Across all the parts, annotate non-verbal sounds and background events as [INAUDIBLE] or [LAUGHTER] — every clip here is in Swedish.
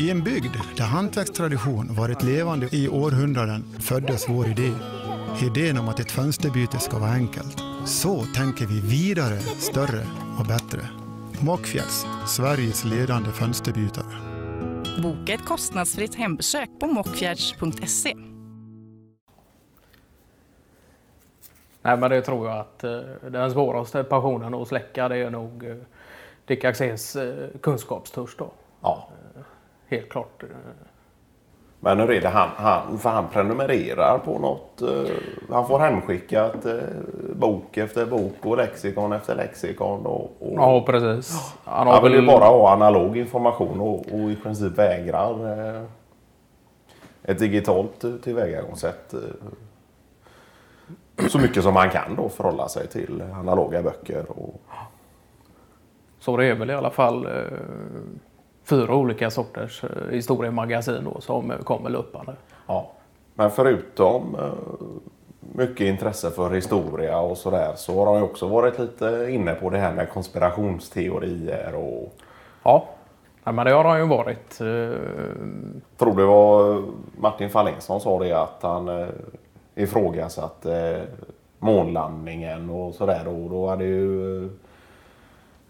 I en bygd där hantverkstradition varit levande i århundraden föddes vår idé. Idén om att ett fönsterbyte ska vara enkelt. Så tänker vi vidare, större och bättre. Mockfjälls, Sveriges ledande fönsterbytare. Boka ett kostnadsfritt hembesök på mockfjärds.se. Nej, men det tror jag att eh, den svåraste passionen att släcka det är nog eh, Dick Axéns eh, kunskapstörst. Då. Ja. Helt klart. eh. Men hur är det? Han, han, för han prenumererar på något. eh, han får hemskickat eh, bok efter bok och lexikon efter lexikon. Och, och Ja, precis. Han han vill ju bara ha analog information och, och i princip vägrar eh, ett digitalt tillvägagångssätt. Eh, så mycket som han kan då förhålla sig till analoga böcker. Och, Så det är väl i alla fall eh, fyra olika sorters eh, historiemagasin då, som kommer löpande. Ja. Men förutom eh, mycket intresse för historia och sådär så har han ju också varit lite inne på det här med konspirationsteorier och Ja, Nej, men det har han ju varit. eh, tror det var Martin Fahlén som sa det att han eh, ifrågasatte eh, månlandningen och sådär. Och då hade ju eh,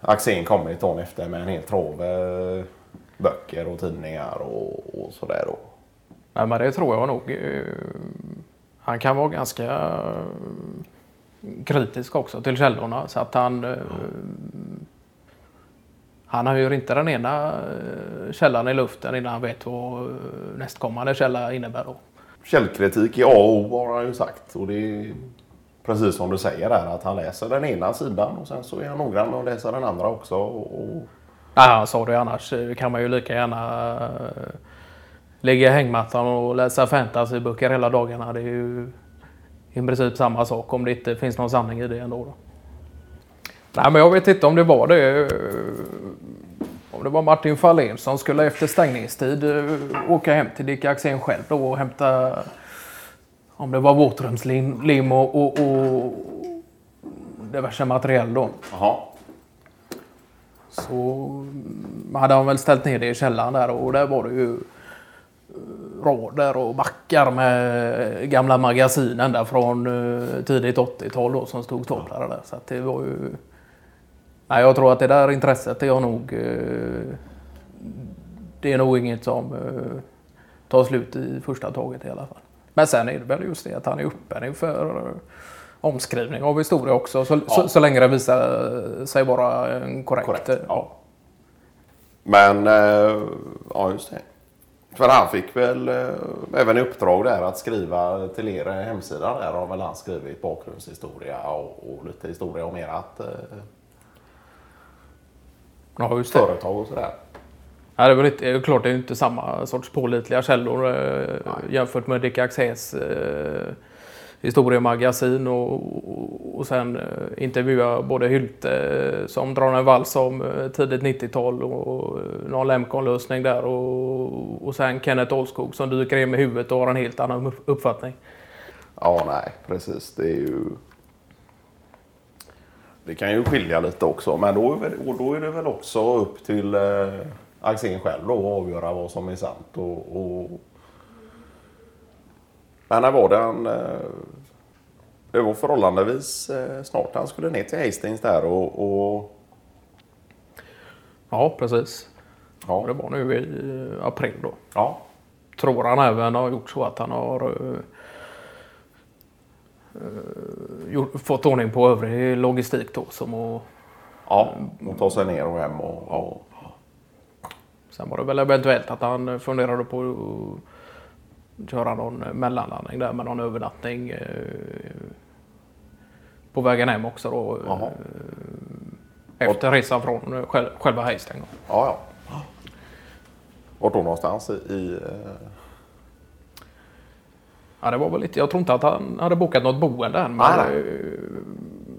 Axén kommit dagen efter med en hel trave böcker och tidningar och, och sådär. då. Nej, men det tror jag nog. eh, Han kan vara ganska eh, kritisk också till källorna. Så att han... eh, Han höjer inte den ena källan i luften innan han vet vad nästkommande källa innebär. Då. Källkritik är A och O har han ju sagt. Och det är precis som du säger där att han läser den ena sidan och sen så är han noggrann att läsa den andra också. Och, Ja, han sa det annars kan man ju lika gärna eh, ligga i hängmattan och läsa fantasyböcker hela dagarna. Det är ju i princip samma sak om det inte finns någon sanning i det ändå. Då. Nej, men jag vet inte om det var det. Eh, om det var Martin Fahlén som skulle efter stängningstid eh, åka hem till Dick Axén själv då och hämta om det var våtrumslim och, och, och diverse materiell då. Jaha. Så mm, hade han väl ställt ner det i källaren där och där var det ju eh, rader och backar med eh, gamla magasin ända från eh, tidigt 80-tal då som stod staplade där. Så att det var ju... Nej, jag tror att det där intresset är jag nog... Det är nog inget som tar slut i första taget i alla fall. Men sen är det väl just det att han är öppen inför omskrivning av historia också. Så, så, så länge det visar sig vara en korrekt... Korrekt, eh, ja. Men, eh, ja just det. För han fick väl eh, även i uppdrag där att skriva till er hemsida där har väl han skrivit bakgrundshistoria och, och lite historia om ert eh, Ja, just det. företag och sådär. Ja, det är väl inte, klart det är inte samma sorts pålitliga källor eh, jämfört med Dick Axés eh, historiemagasin och, och, och sen eh, intervjua både Hylte eh, som drar en vals om eh, tidigt 90-tal och, någon Lemcon-lösning där och, och sen Kenneth Olskog som dyker in med huvudet och har en helt annan uppfattning. Ja, nej, precis. Det är ju... Det kan ju skilja lite också, men då är, väl, då är det väl också upp till eh, Axén själv då att avgöra vad som är sant. Och, och... Men när var det han... Eh, det var förhållandevis eh, snart han skulle ner till Hastings där och... och Ja, precis. ja, Det var nu i eh, april då. ja, tror han även har gjort så att han har gjort, fått ordning på övrig logistik då. Som och, ja, och ta sig ner och hem och... och sen var det väl eventuellt att han funderade på att köra någon mellanlandning där med någon övernattning uh, på vägen hem också då. Eh, efter resan från eh, själ- själva då. Ja, ja. Vart då någonstans i... eh, Ja, det var väl lite, jag tror inte att han hade bokat något boende än. Men eh,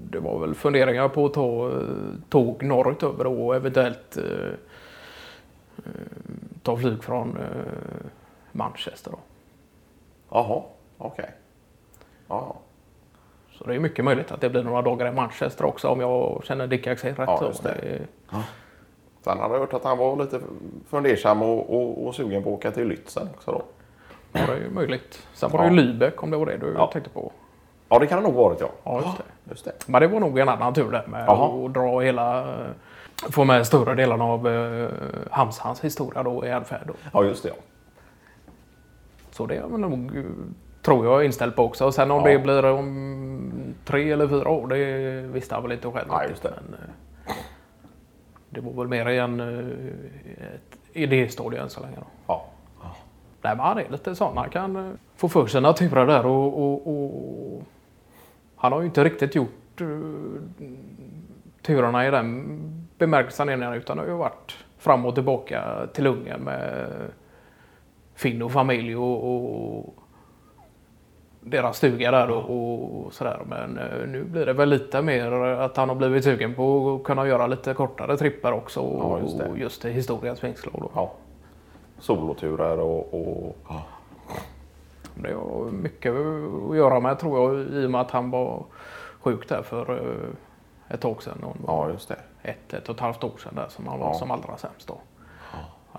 det var väl funderingar på att ta eh, tåg norrut över och eventuellt eh, eh, ta flyg från eh, Manchester. Då. Jaha, okej. Ja, Så det är mycket möjligt att det blir några dagar i Manchester också om jag känner Dick Axel rätt. Ja, just det. Det- Sen hade jag hört att han var lite fundersam och, och, och sugen på att åka till Lützen också då. Ja, det är ju möjligt. Sen var det Ja. ju Lübeck om det var det du Ja. tänkte på. Ja, det kan det nog varit ja. Ja, just det. Just det. Men det var nog en annan tur där med Jaha. att dra hela... Få med större delen av uh, Hamsans historia då i Älvfärd. då. Ja, just det ja. Så det är väl nog, tror jag, inställd på också. Sen om Ja. det blir om tre eller fyra år, det visste jag väl inte själv. Nej, just det. Men, eh, det var väl mer i en eh, idéstadie än så länge. Då. ja. Nej, men han är lite sån. Han kan eh, få för sig naturer där och, och, och han har ju inte riktigt gjort uh, turerna i den bemärkelsen innan utan det har ju varit fram och tillbaka till Ungern med Finn och familj och, och deras stuga där och, och sådär. Men eh, nu blir det väl lite mer att han har blivit sugen på att kunna göra lite kortare trippar också. Ja, just det. Och just i historiens vingslag ja. Soloturer och... och ja. Det har mycket att göra med tror jag i och med att han var sjuk där för eh, ett tag sedan. Ja, just det. ett, ett och ett halvt år sedan där som han var Ja. som allra sämst då.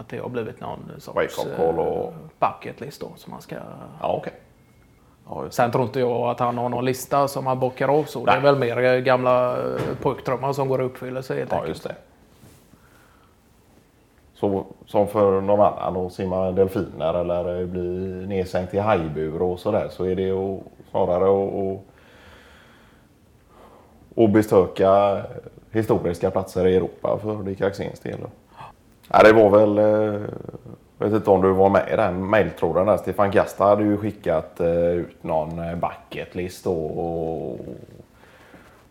Att det har blivit någon sorts och- eh, bucket list då som man ska... Ja, okej. Ja. Sen tror inte jag att han har någon lista som han bockar av så. Det är väl mer eh, gamla eh, pojkdrömmar som går i uppfyllelse helt Ja, enkelt. just det. Så, som för någon annan att simma delfiner eller bli nedsänkt i hajbur och sådär så är det ju snarare att, att, att besöka historiska platser i Europa för Dick Axéns del. Ja, det var väl, eh, jag vet inte om du var med i den mejltråden där. Stefan Gasta hade ju skickat eh, ut någon bucketlist bucket list och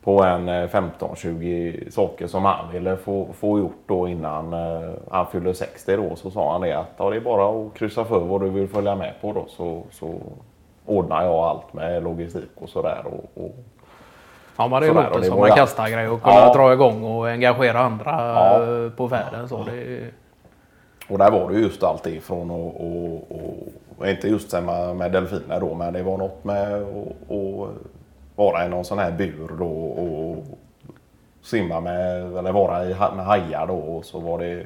på en 15-20 saker som han ville få, få gjort då innan han fyllde 60 då så sa han det att ja, det är bara att kryssa för vad du vill följa med på då så, så ordnar jag allt med logistik och sådär. Och, och, Ja, låter och det som var en ju- kastargrej och kunna Ja. dra igång och engagera andra Ja. på färden. Så det, och där var det ju just allt ifrån och, och, och inte just samma med delfiner då men det var något med att vara i någon sån här bur då och simma med eller vara i, med hajar då och så var det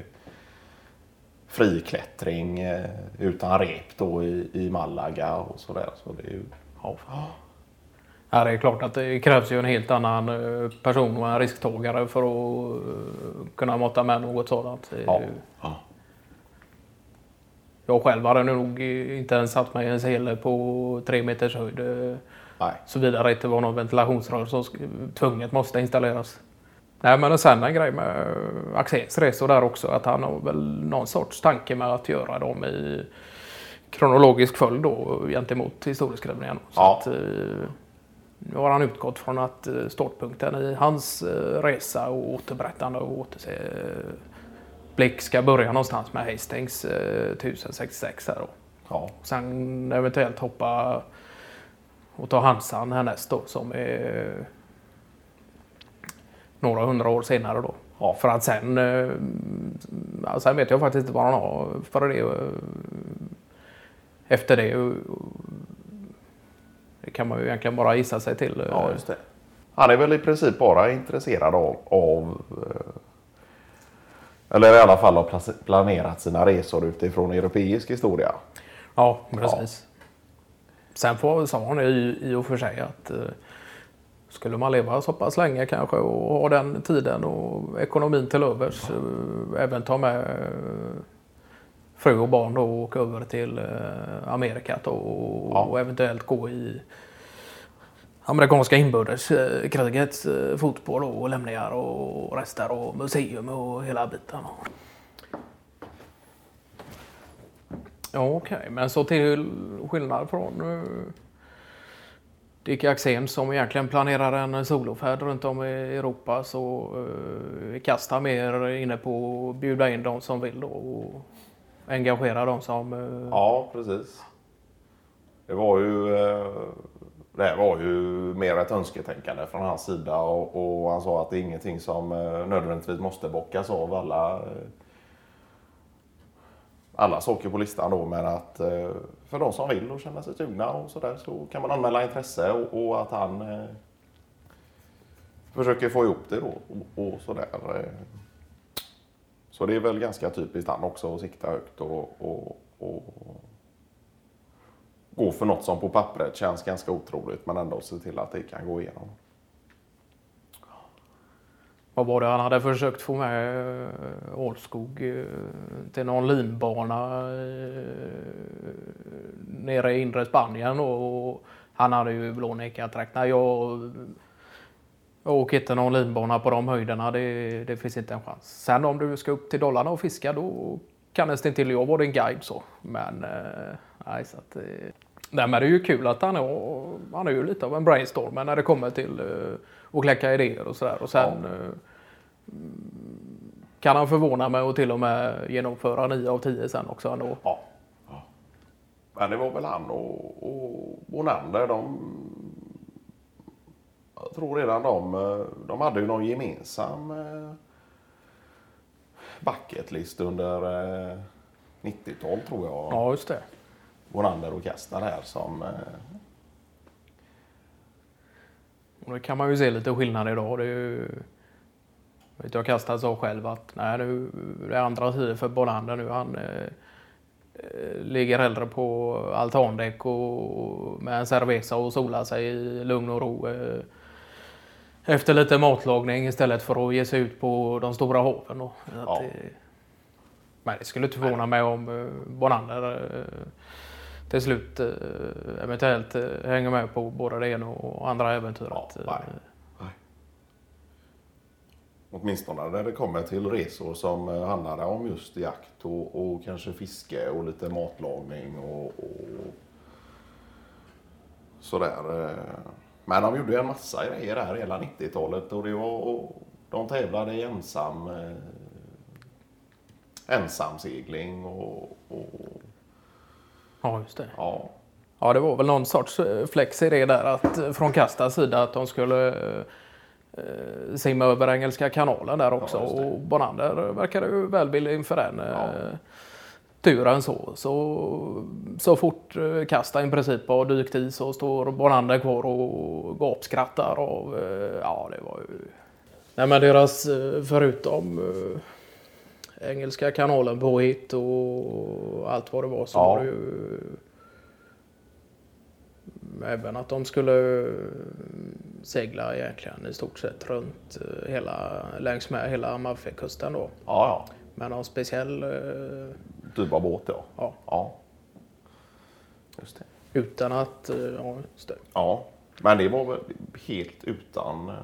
friklättring eh, utan rep då i, i Malaga och sådär. Så det är ju, ja. Ja, det är klart att det krävs ju en helt annan eh, person och en risktagare för att eh, kunna måtta med något sådant. Ja. ja. Jag själv hade nog inte ens satt mig i en sele på tre meters höjd. eh, Nej. Såvida det inte var någon ventilationsrör som tvunget måste installeras. Nej, men sen en grej med Axéns resor där också, att han har väl någon sorts tanke med att göra dem i kronologisk följd då gentemot historieskrivningen. Så Ja. att, nu har han utgått från att eh, startpunkten i hans eh, resa och återberättande och återse blick ska börja någonstans med Hastings eh, 1066 här då. Ja. Sen eventuellt hoppa och ta Hansan härnäst då som är några hundra år senare då. Ja. För att sen, eh, ja, sen vet jag faktiskt inte vad han har för det. eh, Efter det. Eh, Det kan man ju egentligen bara gissa sig till. eh. Ja, just det. Han är väl i princip bara intresserad av, av eh, eller i alla fall har planerat sina resor utifrån europeisk historia. Ja, precis. Sen får, sa han i, i och för sig att eh, skulle man leva så pass länge kanske och ha den tiden och ekonomin till övers, eh, även ta med eh, fru och barn då och åka över till eh, Amerika då, och, Ja. och eventuellt gå i amerikanska inbördeskrigets eh, fotboll och lämningar och rester och museum och hela biten. Ja, okej. Men så till skillnad från uh, Dick Axén som egentligen planerar en solofärd runt om i Europa så uh, Kasta mer inne på att bjuda in de som vill då och engagera dem som... Eh, ja, precis. Det var ju, eh, det här var ju mer ett önsketänkande från hans sida och, och han sa att det är ingenting som eh, nödvändigtvis måste bockas av alla, eh, alla saker på listan då men att eh, för de som vill och känner sig sugna och sådär så kan man anmäla intresse och, och att han försöker få ihop det då och, och sådär. Så det är väl ganska typiskt han också att sikta högt och, och, och gå för något som på pappret känns ganska otroligt men ändå se till att det kan gå igenom. Vad var det han hade försökt få med eh, Ålskog eh, till någon linbana eh, nere i inre Spanien och han hade ju blånekat räknat. Jag, åker inte någon linbana på de höjderna. Det, det finns inte en chans. Sen om du ska upp till Dollarna och fiska då kan nästan till jag vara din guide så. Men nej, så att, nej, men det är ju kul att han är, han är ju lite av en brainstorm när det kommer till och kläcka idéer och sådär. Och sen ja. Eh, kan han förvåna mig och till och med genomföra 9 av 10 sen också ändå. Ja. ja. Men det var väl han och, och Bonander. De, jag tror redan de, eh, de hade ju någon gemensam eh, bucketlist under 90-tal tror jag. Ja, just det. Bonander och Kastner här som och det kan man ju se lite skillnad idag. Det är ju, vet jag Kasta sa själv att nej, nu det är andra tider för Bolander nu. Han eh, eh, ligger hellre på altandäck och med en cerveza och solar sig i lugn och ro. Eh, efter lite matlagning istället för att ge sig ut på de stora haven. Då. Ja. Det, men det skulle inte förvåna mig om eh, Bonander eh, till slut eh, eventuellt hänger med på både det ena och andra äventyret. Ja, nej. Nej. Åtminstone när det kommer till resor som handlar om just jakt och, och kanske fiske och lite matlagning och, och sådär. Men de gjorde en massa grejer där hela 90-talet och det var, och de tävlade i ensam ensamsegling och, och Ja, just det. Ja. Ja, det var väl någon sorts eh, flex i det där att, eh, från Kastas sida att de skulle eh, simma över Engelska kanalen där också. Ja, och Bonander verkade ju välvillig inför den ja. Turen. Så, så, så fort eh, Kasta i princip har dykt i så står Bonander kvar och gapskrattar. Och, eh, ja, det var ju... Nej, men deras, förutom eh, Engelska kanalen på hit och allt vad det var så ja. var det ju även att de skulle segla egentligen i stort sett runt hela, längs med hela Amalfikusten då. Ja, ja. Men någon speciell... Eh, typ av båt ja. ja. Ja. Just det. Utan att... Eh, ja, just det. Ja, men det var väl helt utan eh,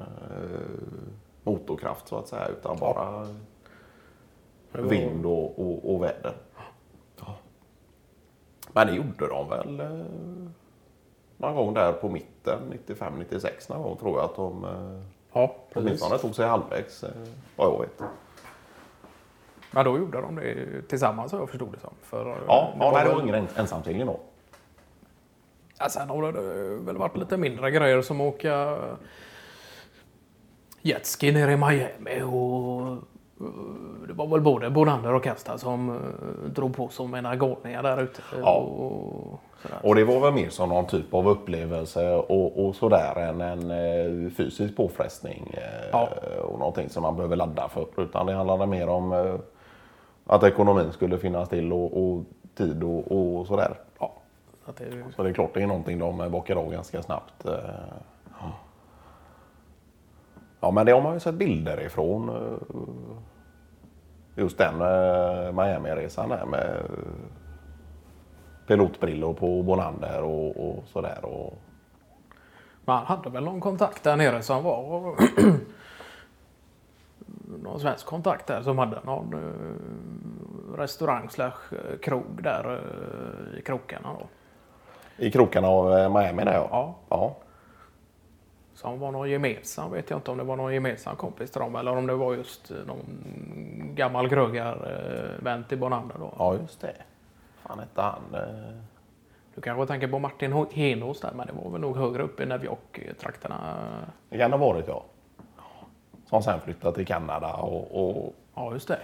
motorkraft så att säga. Utan ja. bara var... vind och, och, och väder. Ja. Men det gjorde de väl eh, någon gång där på mitten, 95-96 någon gång tror jag att de eh, ja, åtminstone tog sig halvvägs eh, vad jag vet. Men då gjorde de det tillsammans jag förstod det som. För, ja, ja det var, det var ingen ensamsegling då. Ja, sen har det väl varit lite mindre grejer som att åka jetski nere i Miami och det var väl både Bonander och Kasta som uh, drog på som en galningar där ute. Ja. Och, och, det var väl mer som någon typ av upplevelse och, och sådär än en fysisk påfrestning. Ja. Och någonting som man behöver ladda för. Utan det handlade mer om att ekonomin skulle finnas till och, och tid och, och sådär. Ja. Det är... Så det är klart det är någonting de bockar av ganska snabbt. Ja men det har man ju sett bilder ifrån just den eh, Miami-resan där med pilotbrillor på Bonander och, och sådär. Och... Man hade väl någon kontakt där nere som var [CLEARS THROAT] någon svensk kontakt där som hade någon restaurang slash eh, krog där uh, i krokarna då. I krokarna av Miami där ja. ja. ja. Som var någon gemensam, vet jag inte om det var någon gemensam kompis till dem eller om det var just eh, någon gammal krögarvän till Bonander då. Ja, just det. Fan hette han? Eh... Du kanske tänker på Martin Henås där, men det var väl nog högre upp i Nevjok-trakterna. Det kan det ha varit, ja. Som sen flyttade till Kanada och, och... Ja, just det.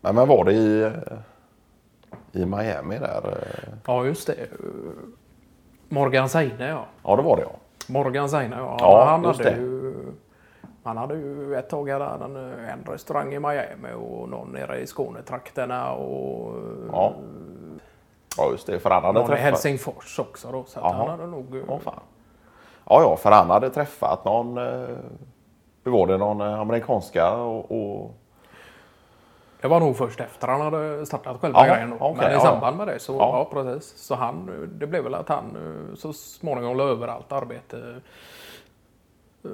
Men, men var det i, i Miami där? Ja, just det. Morgan Seine, ja. Ja, det var det, ja. Morgan Seine, ja. ja han hade det. ju Han hade ju ett tag hade han en restaurang i Miami och någon nere i Skånetrakterna och Ja. Ja, just det. För han hade någon i. Helsingfors också då. Så han hade nog... Ja, fan. Ja, ja, för han hade träffat någon... eh, Hur var det? Någon eh, amerikanska och... och Det var nog först efter han hade startat själva Jaha, grejen. Då. okej, Men i ja. samband med det så, Ja. ja. precis. Så han, det blev väl att han eh, så småningom la över allt arbete eh,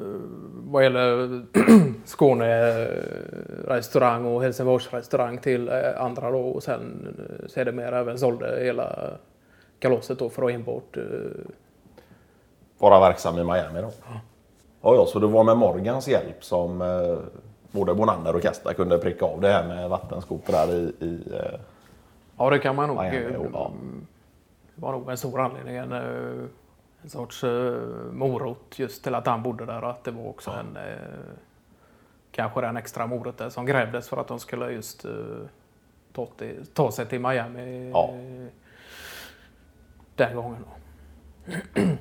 vad gäller [CLEARS THROAT] Skåne eh, restaurang och Helsingfors restaurang till andra då och sen sedermera även sålde hela kalaset då för att enbart eh, vara verksam i Miami då. Ja, ja, så det var med Morgans hjälp som både Bonander och Kasta kunde pricka av det här med vattenskotrar där i... i eh, Ja, det kan man nog. Eh, ja. Det var nog en stor anledning. En, eh, en sorts morot just till att han bodde där och att det var också en eh, kanske den extra moroten som grävdes för att de skulle just ta, till, ta sig till Miami Ja. den gången. [CLEARS THROAT]